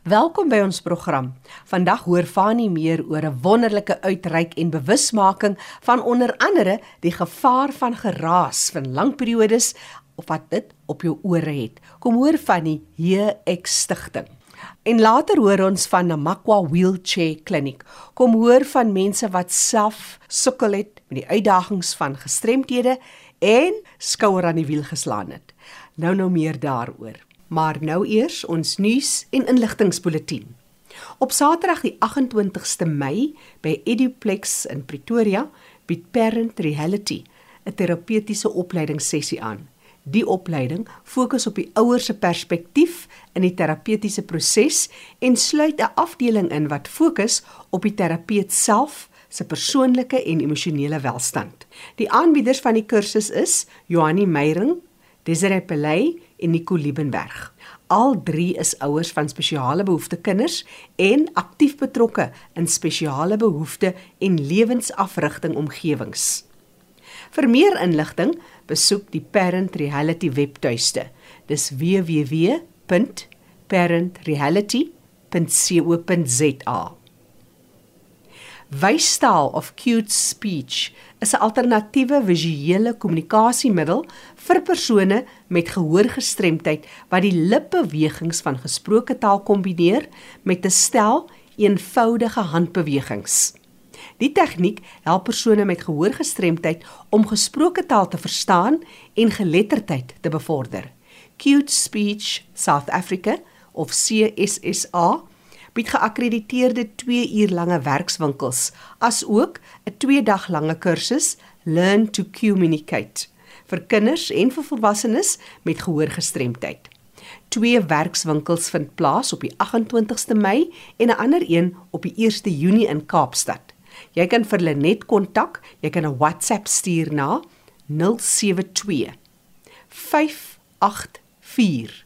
Welkom by ons program. Vandag hoor Fanie meer oor 'n wonderlike uitreik en bewusmaking van onder andere die gevaar van geraas van lang periodes of wat dit op jou ore het. Kom hoor van die HX stigting. En later hoor ons van Namakwa Wheelchair Clinic. Kom hoor van mense wat self sukkel het met die uitdagings van gestremthede en skouer aan die wiel geslaan het. Nou nou meer daaroor. Maar nou eers ons nuus en inligtingspulsatie. Op Saterdag die 28ste Mei by Eduplex in Pretoria bied Parent Reality 'n terapeutiese opleidingssessie aan. Die opleiding fokus op die ouers se perspektief in die terapeutiese proses en sluit 'n afdeling in wat fokus op die terapeut self se persoonlike en emosionele welstand. Die aanbieders van die kursus is Johanni Meyering, Desiree Pelay en Nico Liebenberg. Al drie is ouers van spesiale behoefte kinders en aktief betrokke in spesiale behoefte en lewensafrigting omgewings. Vir meer inligting, besoek die Parent Reality webtuiste. Dis www.parentreality.co.za. Wystaal of cute speech is 'n alternatiewe visuele kommunikasiemiddel vir persone met gehoorgestremdheid wat die lipbewegings van gesproke taal kombineer met 'n stel eenvoudige handbewegings. Die tegniek help persone met gehoorgestremdheid om gesproke taal te verstaan en geletterdheid te bevorder. Cute Speech South Africa of CSSA bied geakkrediteerde 2 uur lange werkswinkels as ook 'n 2 dag lange kursus Learn to Communicate vir kinders en vir volwassenes met gehoorgestremdheid. Twee werkswinkels vind plaas op die 28ste Mei en 'n ander een op die 1ste Junie in Kaapstad. Jy kan vir Lenet kontak, jy kan 'n WhatsApp stuur na 072 584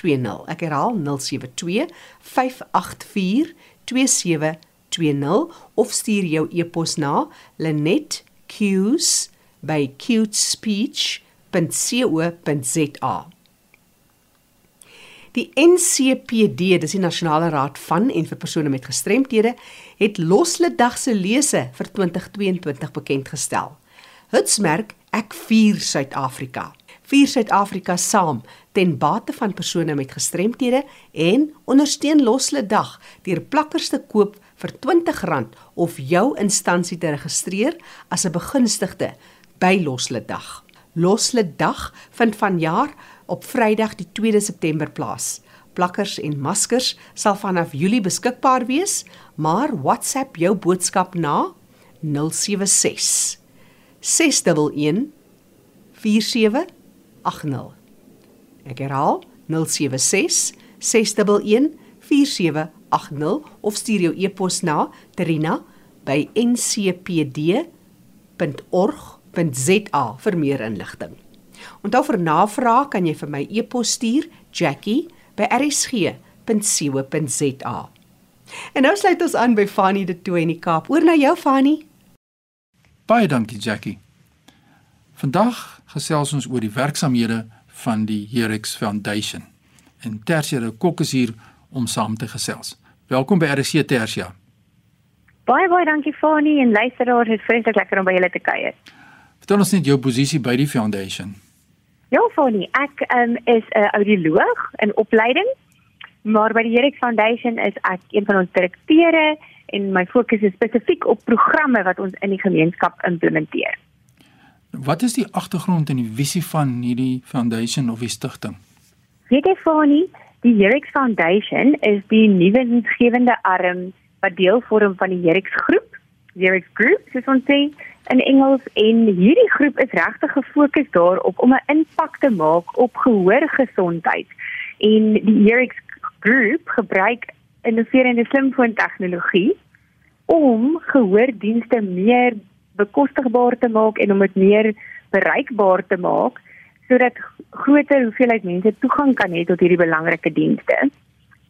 2720. Ek herhaal 072 584 2720 of stuur jou e-pos na lenetq's by cutespeech.co.za. Die NCPD, dis die Nasionale Raad van en vir persone met gestremthede, het Losledag se lese vir 2022 bekend gestel. Hitsmerk Ek vier Suid-Afrika. Vier Suid-Afrika saam ten bate van persone met gestremthede en ondersteun Losledag deur plakkers te koop vir R20 of jou instansie te registreer as 'n begunstigde by Losledag. Losledag vind vanjaar op Vrydag die 2de September plaas. Plakkers en maskers sal vanaf Julie beskikbaar wees, maar WhatsApp jou boodskap na 076 611 4780. Ek herhaal 076 611 4780 of stuur jou e-pos na terina@ncpd.org.za vir meer inligting. Onthou vir navrae kan jy vir my e-pos stuur jackie@rsg.co.za. En nou sluit ons aan by Fanny de Tooi in die Kaap. Oor na jou Fanny. Baie dankie Jackie. Vandag gesels ons oor die werksamehede van die Herix Foundation. En Tersia de Kok is hier om saam te gesels. Welkom by RC Tersia. Baie baie dankie Fanny en luisteraars, dit is vreeslik lekker om by julle te kuier. Vertel ons net jou posisie by die foundation. Ja, Fanny, ek um, is 'n uh, audioloog in opleiding, maar by die Herix Foundation is ek een van ons direkteure en my fokus is spesifiek op programme wat ons in die gemeenskap implementeer. Wat is die agtergrond en die visie van hierdie foundation of die stigting? Weet jy Fanny, die Herix Foundation is die nuwe insgewende arm wat deel vorm van die Herix groep, Herix Group, soos ons sê in Engels en hierdie groep is regtig gefokus daarop om 'n impak te maak op gehoorgesondheid. En die Herix Group gebruik innoverende slimfoon tegnologie om gehoordienste meer bekostigbaar te maak en om dit meer bereikbaar te maak sodat groter hoeveelheid mense toegang kan hê tot hierdie belangrike dienste.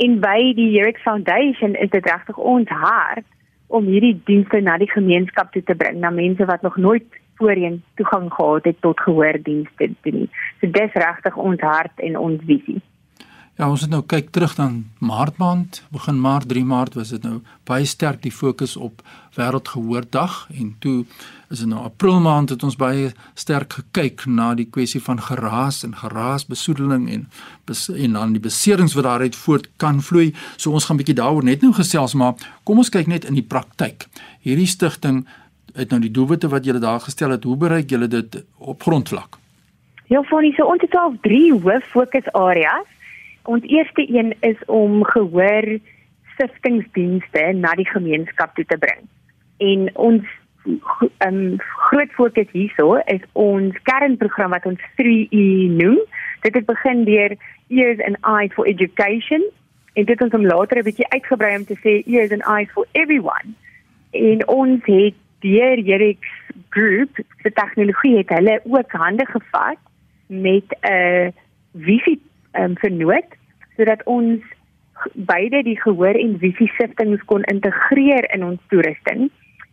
En by die Herix Foundation is dit regtig ons hart om hierdie dienste na die gemeenskap toe te bring, na mense wat nog nooit voorheen toegang gehad het tot gehoordienste nie. So dis regtig ons hart en ons visie. Ja, ons het nou kyk terug dan Maart maand, begin Maart 3 Maart was dit nou baie sterk die fokus op Wêreldgehoordag en toe is dit nou April maand het ons baie sterk gekyk na die kwessie van geraas en geraasbesoedeling en en dan die beserings wat daaruit voort kan vloei. So ons gaan bietjie daaroor net nou gesels, maar kom ons kyk net in die praktyk. Hierdie stigting het nou die doelwitte wat julle daar gestel het, hoe bereik julle dit op grondvlak? Ja, van so ons het al drie hoof fokusareas. Ons eerste een is om gehoor siftingsdienste na die gemeenskap toe te bring. En ons um, groot fokus hierso is ons kernprogram wat ons 3E noem. Dit het begin deur Ears and Eyes for Education en dit het ons later 'n bietjie uitgebrei om te sê Ears and Eyes for Everyone. En ons het deur Jerix Group se tegnologie het hulle ook hande gevat met 'n wifi um, vernoot sodat ons beide die gehoor en visie siftings kon integreer in ons toerusting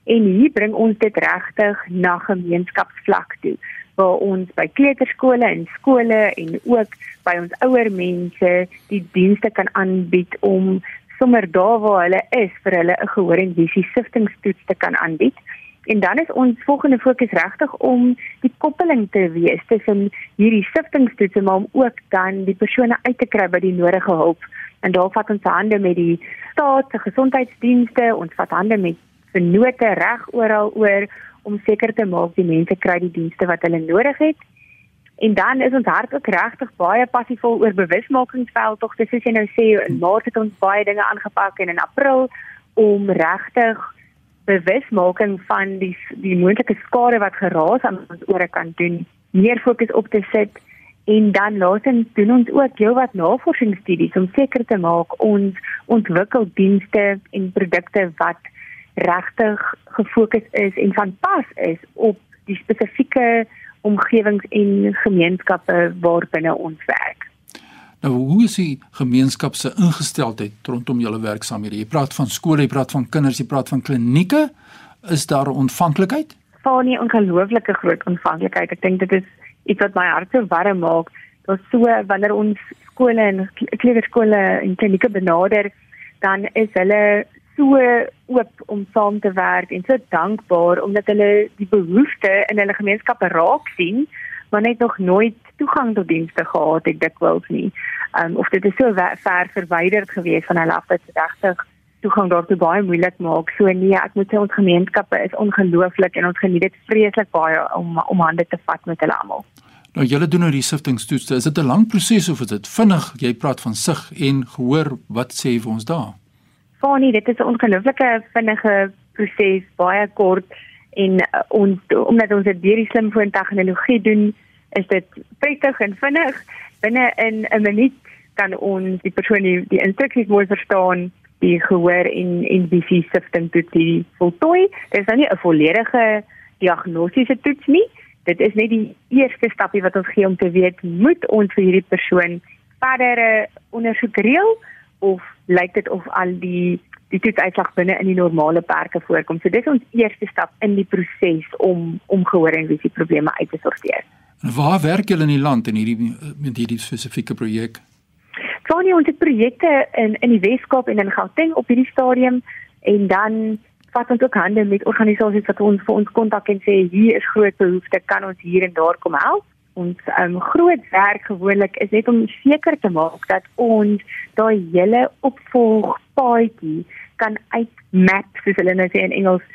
en hier bring ons dit regtig na gemeenskapsvlak toe waar ons by kleuterskole en skole en ook by ons ouer mense die dienste kan aanbied om sommer daar waar hulle is vir hulle 'n gehoor en visie siftingstoets te kan aanbied. En dan is ons volgende fokus regtig om die koppeling te wees tussen hierdie siftingstoetse maar om ook dan die persone uit te kry by die nodige hulp. En daar vat ons hande met die staat se gesondheidsdienste, ons vat hande met vennote reg oral oor om seker te maak die mense kry die dienste wat hulle nodig het. En dan is ons hart ook regtig baie passievol oor bewusmakingsveld tog dis soos jy nou sê in Maart het ons baie dinge aangepak en in April om regtig bewusmaking van die die moontlike skade wat geraas aan ons ore kan doen, meer fokus op te sit en dan laasens doen ons ook heelwat navorsingsstudies om seker te maak ons ontwikkel dienste en produkte wat regtig gefokus is en van pas is op die spesifieke omgewings en gemeenskappe waarbinne ons werk. Nou hoe is die gemeenskap se ingesteldheid rondom julle werksamehede? Jy praat van skole, jy praat van kinders, jy praat van klinieke. Is daar ontvanklikheid? Van nie ongelooflike groot ontvanklikheid. Ek dink dit is iets wat my hart so warm maak. Daar's so wanneer ons skole en kleuterskole en klinieke benader, dan is hulle so oop om saam te werk en so dankbaar omdat hulle die behoeftes in hulle gemeenskappe raak sien maar net nog nooit toegang tot dienste gehad het dikwels nie. Um of dit is so ver verwyderd gewees van hulle af dat dit regtig toegang daartoe baie moeilik maak. So nee, ek moet sê ons gemeenskappe is ongelooflik en ons geniet dit vreeslik baie om om hande te vat met hulle almal. Nou julle doen nou die siftingstoetse. Is dit 'n lang proses of is dit vinnig? Jy praat van sig en gehoor. Wat sê vir ons daar? Fanie, dit is 'n ongelooflike vinnige proses, baie kort en uh, ons omdat ons dit deur die slimfoon tegnologie doen, is dit prettig en vinnig. Binne in 'n minuut kan ons die persoon die, die instruksies mooi verstaan, die gehoor en en visie sifting toets die voltooi. Dit is nou nie 'n volledige diagnostiese toets nie. Dit is net die eerste stapie wat ons gee om te weet moet ons vir hierdie persoon verdere ondersoek reël of lyk dit of al die die toetsuitslag binne in die normale perke voorkom. So dis ons eerste stap in die proses om om gehoor en visie probleme uit te sorteer. En waar werk julle in die land in hierdie met hierdie spesifieke projek? Tony ons het projekte in in die Weskaap en in Gauteng op hierdie stadium en dan vat ons ook hande met organisasies wat ons vir ons kontak en sê hier is groot behoefte, kan ons hier en daar kom help? ons um, groot werk gewoonlik is net om seker te maak dat ons daai hele opvolgpaadjie kan uitmap soos hulle nou sê in Engels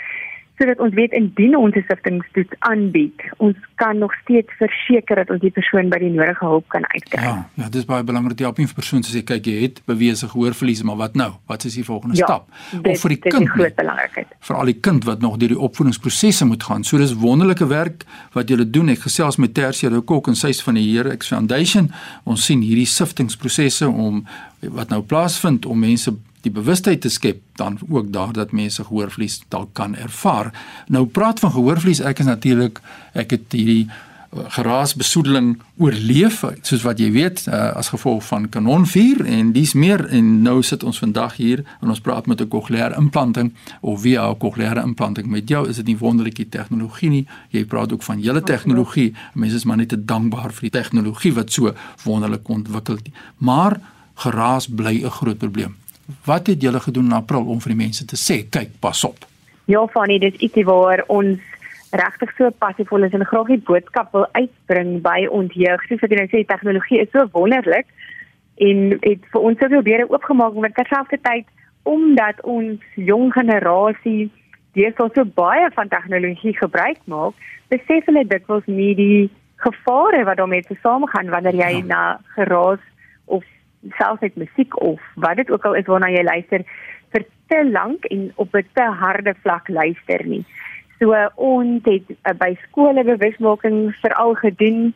sodat ons weet indien ons 'n siftingstoets aanbied, ons kan nog steeds verseker dat ons die persoon by die nodige hulp kan uitkry. Ja, ja, dis baie belangrik die helping vir persoon sê kyk jy het bewese gehoorverlies, maar wat nou? Wat is die volgende ja, stap? Dit, of vir die kind? Dit is groot belangrikheid. Vir al die kind wat nog deur die opvoedingsprosesse moet gaan. So dis wonderlike werk wat julle doen. Ek gesels met Tersia Kok en sy's van die Here X Foundation. Ons sien hierdie siftingprosesse om wat nou plaasvind om mense die bewustheid te skep dan ook daar dat mense gehoorvlies dalk kan ervaar. Nou praat van gehoorvlies, ek is natuurlik ek het hierdie uh, geraasbesoedeling oorleef soos wat jy weet uh, as gevolg van kanonvuur en dis meer. En nou sit ons vandag hier en ons praat met 'n cochleaire implanting of via 'n cochleaire implanting met jou is dit nie wonderlike tegnologie nie. Jy praat ook van julle tegnologie. Mense is maar net te dankbaar vir die tegnologie wat so wonderlik ontwikkel het. Maar geraas bly 'n groot probleem. Wat het julle gedoen in April om vir die mense te sê, kyk, pas op? Ja, Fanny, dis ietsie waar ons regtig so passievol is en graag die boodskap wil uitbring by ons jeug. Soos ek nou sê, tegnologie is so wonderlik en het vir ons soveel deure oopgemaak, maar terselfdertyd omdat ons jong generasie deesdae so baie van tegnologie gebruik maak, besef hulle dikwels nie die gevare wat daarmee te saamgaan wanneer jy ja. na geraas of selfs net musiek of wat dit ook al is waarna jy luister vir te lank en op 'n te harde vlak luister nie. So ons het uh, by skole bewusmaking veral gedoen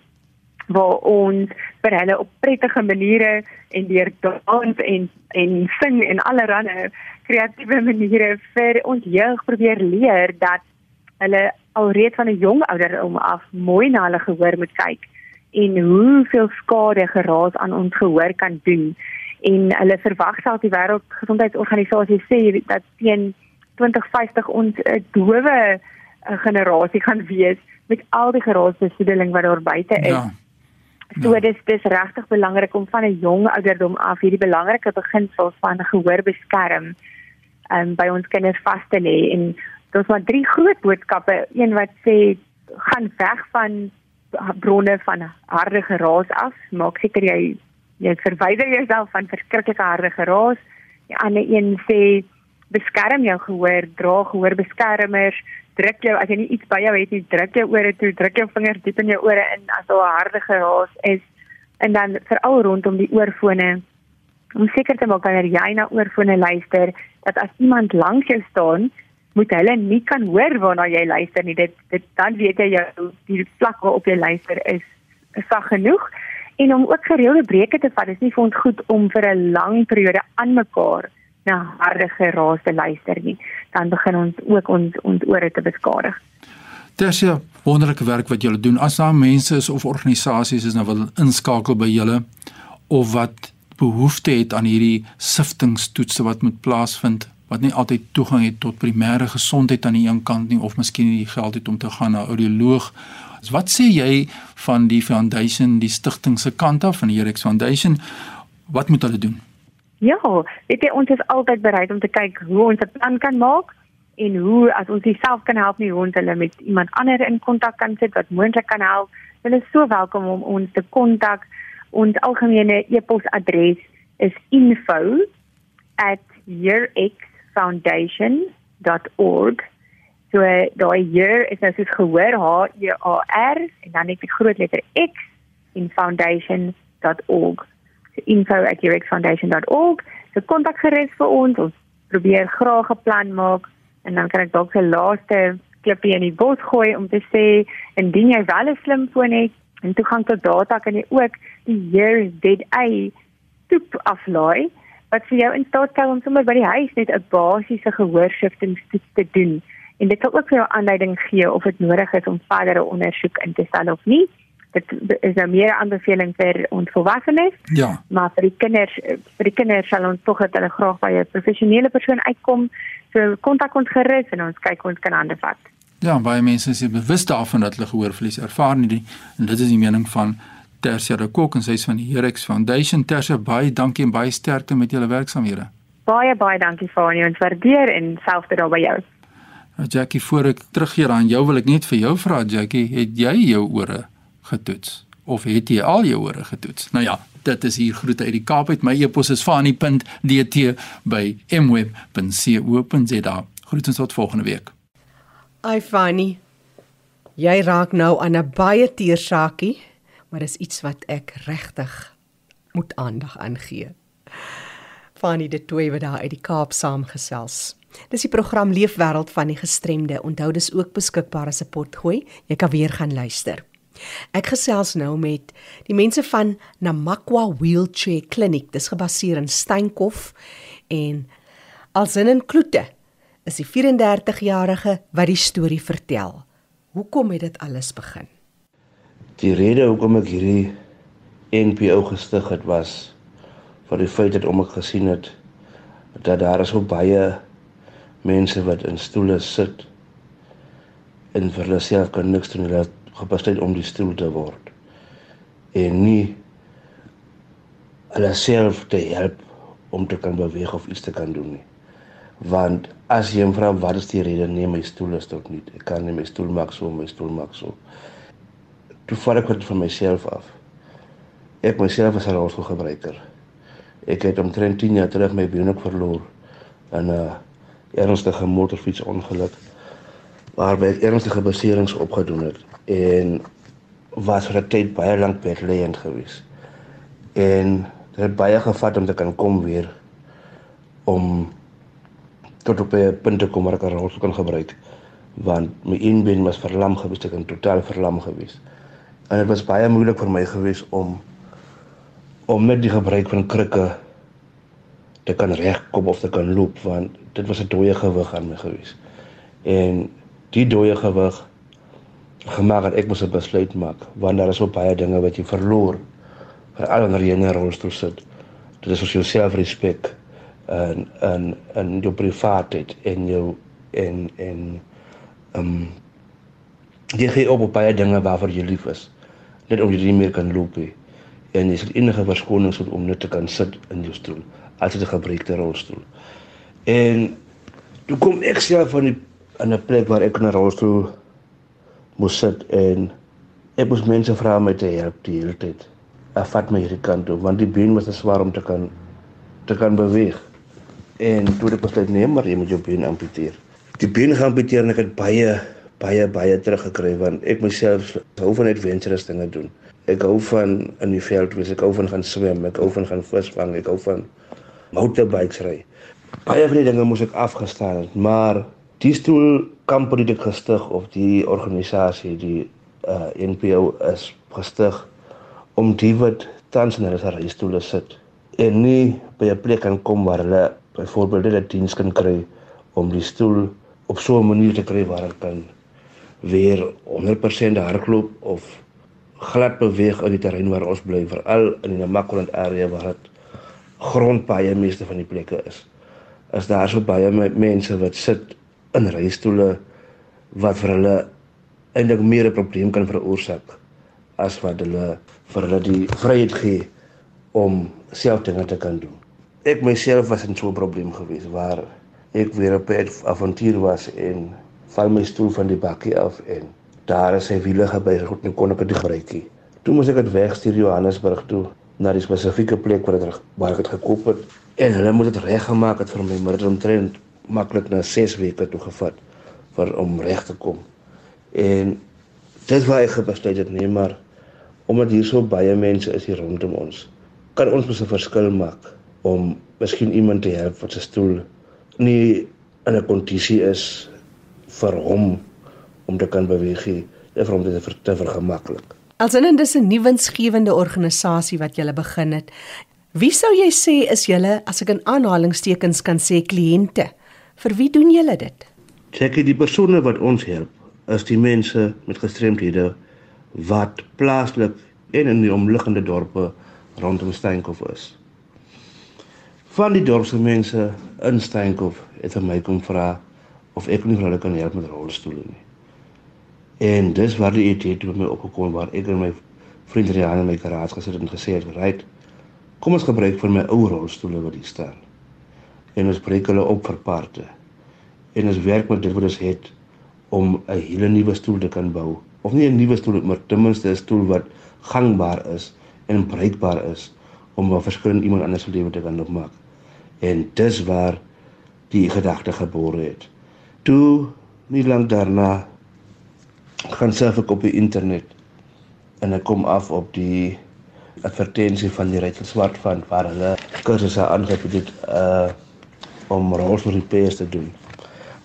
waar ons vir hulle op prettige maniere en deur dans en en sing en allerlei kreatiewe maniere vir ons jeug probeer leer dat hulle alreeds van 'n jong ouderdom af mooi na hulle gehoor moet kyk en hoeveel skade geraas aan ons gehoor kan doen en hulle verwag self die wêreldgesondheidsorganisasie sê dat teen 2050 ons 'n dowe 'n generasie gaan wees met al die geraasbesoedeling wat daar buite is. Ja. So ja. dis dis regtig belangrik om van 'n jong ouderdom af hierdie belangrike beginsels van gehoor beskerm um, by ons kinders vas te lê en daar's maar drie groot boodskappe. Een wat sê gaan weg van bronne van harde geraas af. Maak seker jy jy verwyder jouself van verskriklike harde geraas. Die ander een sê beskerm jou gehoor, dra gehoorbeskermers, druk jou as jy nie iets by jou het nie, druk jou ore toe, druk jou vingers diep in jou ore in as daar 'n harde geraas is en dan veral rondom die oorfone om seker te maak dat jy na oorfone luister dat as iemand langs jou staan moet hulle nie kan hoor waarna jy luister nie dit dit dan weet jy jou die vlak waarop jy luister is sag genoeg en om ook gereelde breuke te vat is nie vir ons goed om vir 'n lang periode aan mekaar na harde geraas te luister nie, dan begin ons ook ons ons ore te beskadig. Dis ja wonderlike werk wat julle doen. As daar mense is of organisasies is nou wil inskakel by julle of wat behoefte het aan hierdie siftingstoetse wat moet plaasvind wat nie altyd toegang het tot primêre gesondheid aan die een kant nie of miskien nie geld het om te gaan na 'n audioloog. Wat sê jy van die foundation, die stigting se kant af van die Herex Foundation? Wat moet hulle doen? Ja, weet jy ons is altyd bereid om te kyk hoe ons 'n plan kan maak en hoe as ons self kan help nie hoe ons hulle met iemand anders in kontak kan sit wat moontlik kan help. Hulle is so welkom om ons te kontak. Ons algemene e-posadres is info@yearxfoundation.org. So daai year is nou soos gehoor H E A R en dan net die groot letter X in foundation.org info@urexfoundation.org. So kontak gerus vir ons. Ons probeer graag 'n plan maak en dan kan ek dalk 'n laaste klipie in die bos gooi om te sê indien jy wel 'n slimfoon het en toegang tot data kan jy ook die Here Dead Eye toep aflaai wat vir jou in staat stel om sommer by die huis net 'n basiese gehoorsiftingstoets te doen. En dit sal ook vir jou aanleiding gee of dit nodig is om verdere ondersoek in te stel of nie dit is nou meer aanbeveling vir ons volwassenes. Ja. Maar vir die kinders vir die kinders sal ons tog dat hulle graag by 'n professionele persoon uitkom. So kontak ons gerus en ons kyk ons kan hande vat. Ja, baie mense is bewus daarvan dat hulle gehoorverlies ervaar nie en dit is die mening van Tersia de Kok en sy is van die Herex Foundation. Tersia, baie dankie en baie sterkte met julle werksamehede. Baie baie dankie vir al jou waardeer en selfs dit by jou. Nou Jackie, voor ek teruggeer aan jou wil ek net vir jou vra Jackie, het jy jou ore getoets of het jy al jou ore getoets? Nou ja, dit is hier groete uit die Kaap uit. My e-pos is fani.dt by mweb.co.za. Groetens tot volgende week. Ai Fani. Jy raak nou aan 'n baie teer saakie, maar dis iets wat ek regtig moet aandag aan gee. Fani de Tooi wat daar uit die Kaap saamgesels. Dis die program Leefwêreld van die gestremde. Onthou dis ook beskikbaar as 'n potgooi. Jy kan weer gaan luister. Ek gesels nou met die mense van Namakwa Wheelchair Clinic. Dis gebaseer in Steenkof en alsin in Kloete is die 34-jarige wat die storie vertel. Hoekom het dit alles begin? Die rede hoekom ek hierdie NPO gestig het was vir die feit dat om ek gesien het dat daar is so baie mense wat in stoele sit en vir hulle self kan niks doen dat gepasheid om die stoel te word en nie hulle self te help om te kan beweeg of iets te kan doen nie. Want as jy vra wat is die rede nee my stoel is tot nie. Ek kan nie my stoel maak so, my stoel maak so. Toe vat ek dit van myself af. Ek myself as 'n rolstoelgebruiker. Ek het omtrent 10 jaar terug my been ook verloor in 'n ernstige motorfietsongeluk waarby ek ernstige beserings opgedoen het en was vir 'n tyd baie lank bedlêend gewees. En dit het baie gevat om te kan kom weer om tot op 'n punt te kom waar ek 'n rolstoel kan gebruik want my een been was verlam gewees, ek het totaal verlam gewees. En dit was baie moeilik vir my gewees om om met die gebruik van krikke te kan regkom of te kan loop want dit was 'n dooie gewig aan my gewees. En die dooie gewig gemaak dat ek moes 'n besluit maak want daar is so baie dinge wat jy verloor veral wanneer jy in 'n rolstoel sit. Dit is sosiale selfrespek en en en jou privaatheid en jou en en ehm um, jy gee op op baie dinge waarvoor jy lief is. Net om jy nie meer kan loop nie. En jy het enige verskoning sodat om net te kan sit in jou stoel as jy 'n gebreekte rolstoel. En toe kom ek self van die in 'n plek waar ek in 'n rolstoel moes sit en ek moes mense vra om my te help die hele tyd. Ek vat my hierdie kant toe want die been was te swaar om te kan te kan beweeg. En toe het ek besluit nee, maar jy moet jou been amputeer. Die been geamputeer en ek het baie baie baie teruggekry want ek myself hou van adventurous dinge doen. Ek hou van in die veld wees, ek hou van gaan swem, ek hou van gaan visvang, ek hou van motorbikes ry. Baie van die dinge moes ek afgestaan het, maar die stoel kamp wat ek gestig of die organisasie die uh, NPO is gestig om die wat tans in hulle reistoele sit en nie by 'n plek kan kom waar hulle byvoorbeeld dit diens kan kry om die stoel op so 'n manier te kry waar dit kan weer 100% hardloop of glad beweeg in die terrein waar ons bly veral in die Namakwaland area waar dit grondpaaie meeste van die plekke is. Is daar so baie mense wat sit in reistoele wat vir hulle eintlik meer 'n probleem kan veroorsaak as wat hulle vir hulle die vryheid gee om self dinge te kan doen ek myself was in so 'n probleem gewees waar ek weer op 'n avontuur was en val my stoel van die bakkie af en daar is hy wiele gebuig goed en kon ek dit gebruik nie. Toe moes ek dit wegstuur Johannesburg toe na die spesifieke plek waar dit waar ek dit gekoop het en hulle moet dit reggemaak het vir my maar dit omtrent maklik na 6 weke toe gevat vir om reg te kom. En dit was ek besluit het nie maar omdat hier so baie mense is hier rondom ons kan ons mos 'n verskil maak om miskien iemand te help wat se stoel nie in 'n kondisie is vir hom om te kan beweeg nie, vir hom dit te vergemaklik. Alsin dis 'n nuwensgewende organisasie wat jy begin het. Wie sou jy sê is julle as ek in aanhalingstekens kan sê kliënte? Vir wie doen julle dit? Check die persone wat ons help is die mense met gestremdhede wat plaaslik en in die omliggende dorpe rondom Steenkop is van die dorpse mense in Steenkop het vir my kom vra of ek nie hulle kan help met rolstoele nie. En dis waar die idee toe my opgekom waar ek en my vriend Rian in my garage gesit het en gesê het, "Right, kom ons gebruik vir my ou rolstoele wat hier staan." En ons breek hulle op vir parte. En ons werk met dit wat ons het om 'n hele nuwe stoel te kan bou. Of nie 'n nuwe stoel, maar ten minste 'n stoel wat gangbaar is en bruikbaar is om 'n verskil in iemand anders se lewe te kan opmaak en dis waar die gedagte gebore het. Toe nie lank daarna gaan surf ek op die internet en ek kom af op die advertensie van die Rachel Swart van waar hulle kursusse aangebied het uh om rolstoel repairs te doen.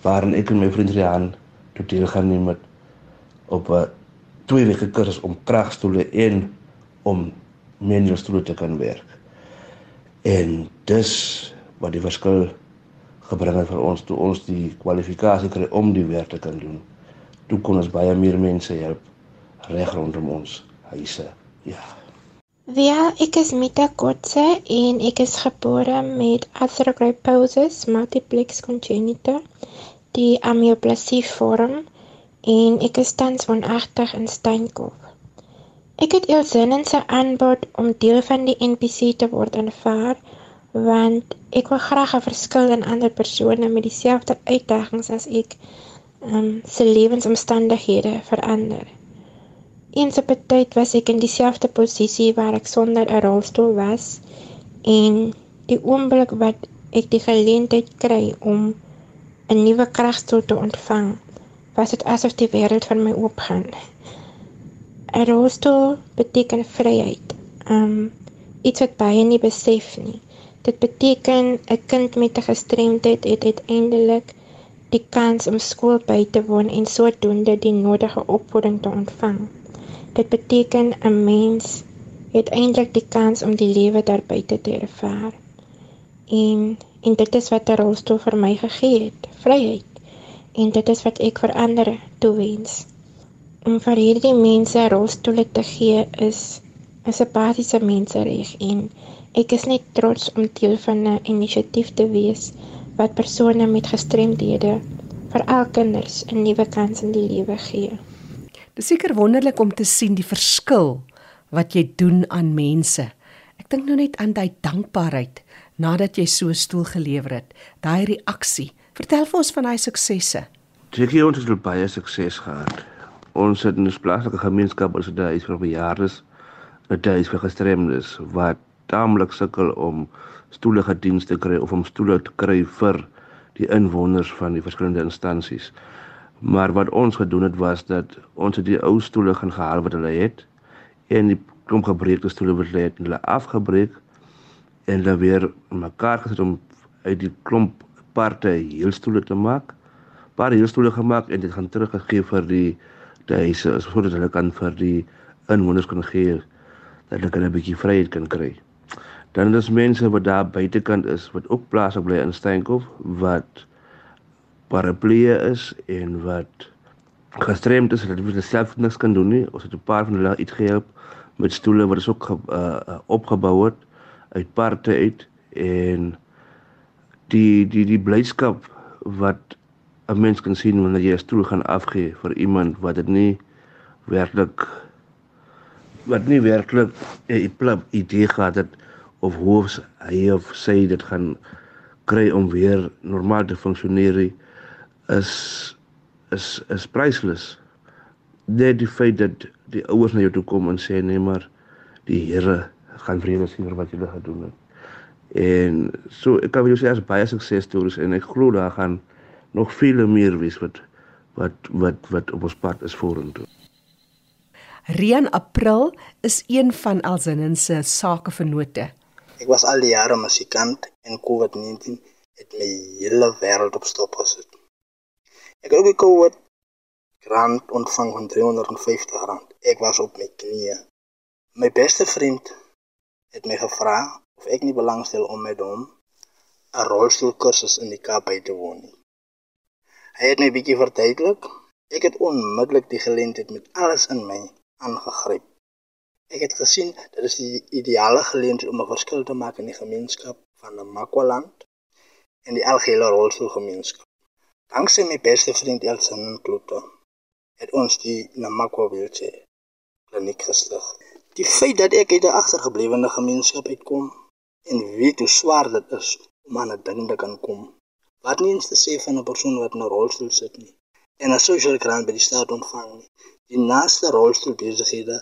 Waarin ek en my vriend Rian toe deel gaan neem met op 'n twee weke kursus om kragstoele en om manual stoele te kan werk. En dis wat die verskil gebring het vir ons toe ons die kwalifikasie kry om die werk te kan doen. Toe kon ons baie meer mense help reg rondom ons huise. Ja. Ja, ek is Mita Kotse en ek is gebore met arthrogryposis multiplex congenita, die amyoplasie vorm en ek is tans woonagtig in Steenkop. Ek het Elsinnen se aanbod om deel van die NPC te word aanvaar want ek wil graag 'n verskil in ander persone met dieselfde uitdagings as ek um, se lewensomstandighede verander. Eens op 'n tyd was ek in dieselfde posisie waar ek sonder 'n rolstoel was en die oomblik wat ek die geleentheid kry om 'n nuwe kragstoel te ontvang, was dit asof die wêreld vir my oopgaan. 'n Rolstoel beteken vryheid. Um iets wat baie nie besef nie. Dit beteken 'n kind met 'n gestremdheid het uiteindelik die kans om skool by te woon en sodoende die nodige opvoeding te ontvang. Dit beteken 'n mens het eintlik die kans om die lewe daar buite te ervaar. En en dit is wat 'n rolstoel vir my gegee het, vryheid. En dit is wat ek vir ander toewens. Om vir hierdie mense rolstoele te gee is 'n simpatiese mensereg en ek is net trots om deel van 'n inisiatief te wees wat persone met gestremdhede, veral kinders, 'n nuwe kans in die lewe gee. Dis seker wonderlik om te sien die verskil wat jy doen aan mense. Ek dink nou net aan daai dankbaarheid nadat jy so 'n stoel gelewer het, daai reaksie. Vertel vir ons van daai suksesse. Jackie ons het baie sukses gehad. Ons het 'n plaaslike gemeenskap as dit is vir bejaardes, dit is vir gestremdes wat taamlik sukkel om stoele gediens te kry of om stoele te kry vir die inwoners van die verskillende instansies. Maar wat ons gedoen het was dat ons het die ou stoele gaan gehaal wat hulle het en die klomp gebreekte stoele wat hulle het, hulle afgebreek en dan weer mekaar gesit om uit die klomp parte heel stoele te maak. Paar heel stoele gemaak en dit gaan teruggegee vir die huise sodat hulle kan vir die inwoners kan gee dat hulle 'n bietjie vryheid kan kry. Dan is mense wat daar buitekant is wat ook plaas op bly in Steenkop wat paraplee is en wat gestremd is hulle self niks kan doen nie. Ons het 'n paar van hulle uitgehelp met stoele wat is ook uh, opgebou het uit parte uit en die die die blydskap wat 'n mens kan sien wanneer jy 'n stoel gaan afgee vir iemand wat dit nie werklik wat nie werklik 'n idee gehad het of hoe hy of sy dit gaan kry om weer normaal te funksioneer. Is is is priceless. Net die feit dat die ouers na jou toe kom en sê nee maar die Here gaan vrede sien vir wat jy gedoen het. En so ek kan vir jou sê as baie sukses stories en ek glo daar gaan nog veel meer wees wat wat wat wat op ons pad is vorentoe. Rian April is een van Alzinnen se sakevennote. Ek was al die jare musikant en COVID-19 het my hele wêreld op stop gesit. Ek het ook 'n COVID grant ontvang van 350 rand. Ek was op my knieë. My beste vriend het my gevra of ek nie belangstel om met hom 'n rolstoelkursus in die Kaap by te woon nie. Hy het my bietjie verduidelik. Ek het onmiddellik die geleentheid met alles in my aangegryp. Ek het gesien dit is die ideale geleentheid om 'n verskil te maak in die gemeenskap van Namakwaland en die algehele rolstoelgemeenskap. Dankzij mijn beste vriend Elson Kloete het ons die Namakwa wheelchair kliniek gestig. Die feit dat ek uit 'n agtergeblewene gemeenskap uitkom en weet hoe swaar dit is om aan 'n ding te kan kom. Wat nie eens te sê van 'n persoon wat in 'n rolstoel sit nie en 'n social grant by die staat ontvang nie. Die naaste rolstoel besighede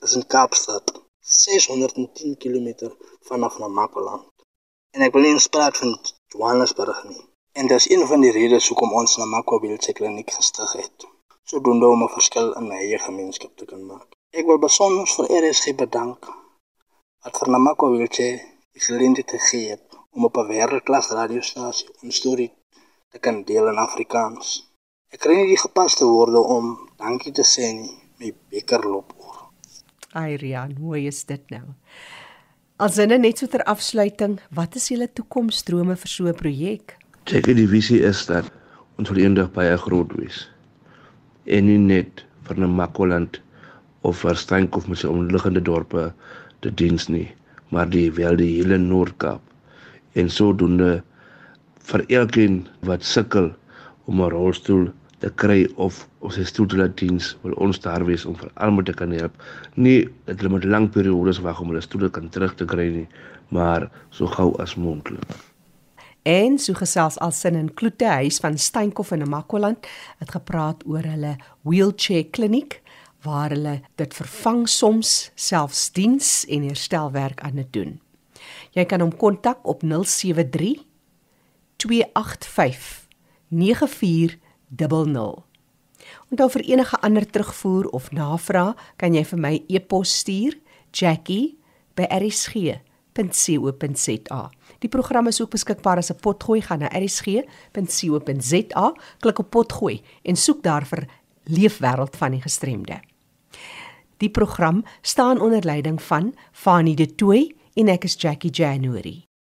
in Kaapstad, 610 km vanaf Namakwa. En ek wil nie spraak van Johannesburg nie. En dit is een van die redes hoekom ons na Makwa Wheelchair Kliniek gestig het. Sodoende om 'n verskil in my eie gemeenskap te kan maak. Ek wil besonder vir RSG bedank wat vir Makwa Wheelchair die geleentheid gegee het om op 'n wêreldklas radiostasie 'n storie te kan deel in Afrikaans. Ek kry nie die gepaste woorde om dankie te sê nie. My beker loop oor. Ai Rian, hoe is dit nou? Alsinne net so ter afsluiting, wat is julle toekomsdrome vir so 'n projek? Ek die visie is dat ons wil eendag baie groot wees. En nie net vir 'n Makoland of vir Steenkop met sy omliggende dorpe te diens nie, maar die wel die hele Noord-Kaap. En sodoende vir elkeen wat sukkel om 'n rolstoel te kry of ons se stoeldiens wil ons daar wees om vir almal te kan help. Nie dat hulle met lang periodes wag om hulle stoel kan terug te kry nie, maar so gou as moontlik. En so gesels alsin in Kloete huis van Steenkof in Namakwaland het gepraat oor hulle wheelchair kliniek waar hulle dit vervang soms selfs diens en herstelwerk aan dit doen. Jy kan hom kontak op 073 285 9400. Onthou vir enige ander terugvoer of navraag kan jy vir my e-pos stuur jackie@rsg.co.za. Die program is ook beskikbaar as 'n potgooi gaan na rsg.co.za, klik op potgooi en soek daar vir Leefwêreld van die gestremde. Die program staan onder leiding van Fanie De Tooy en ek is Jackie January.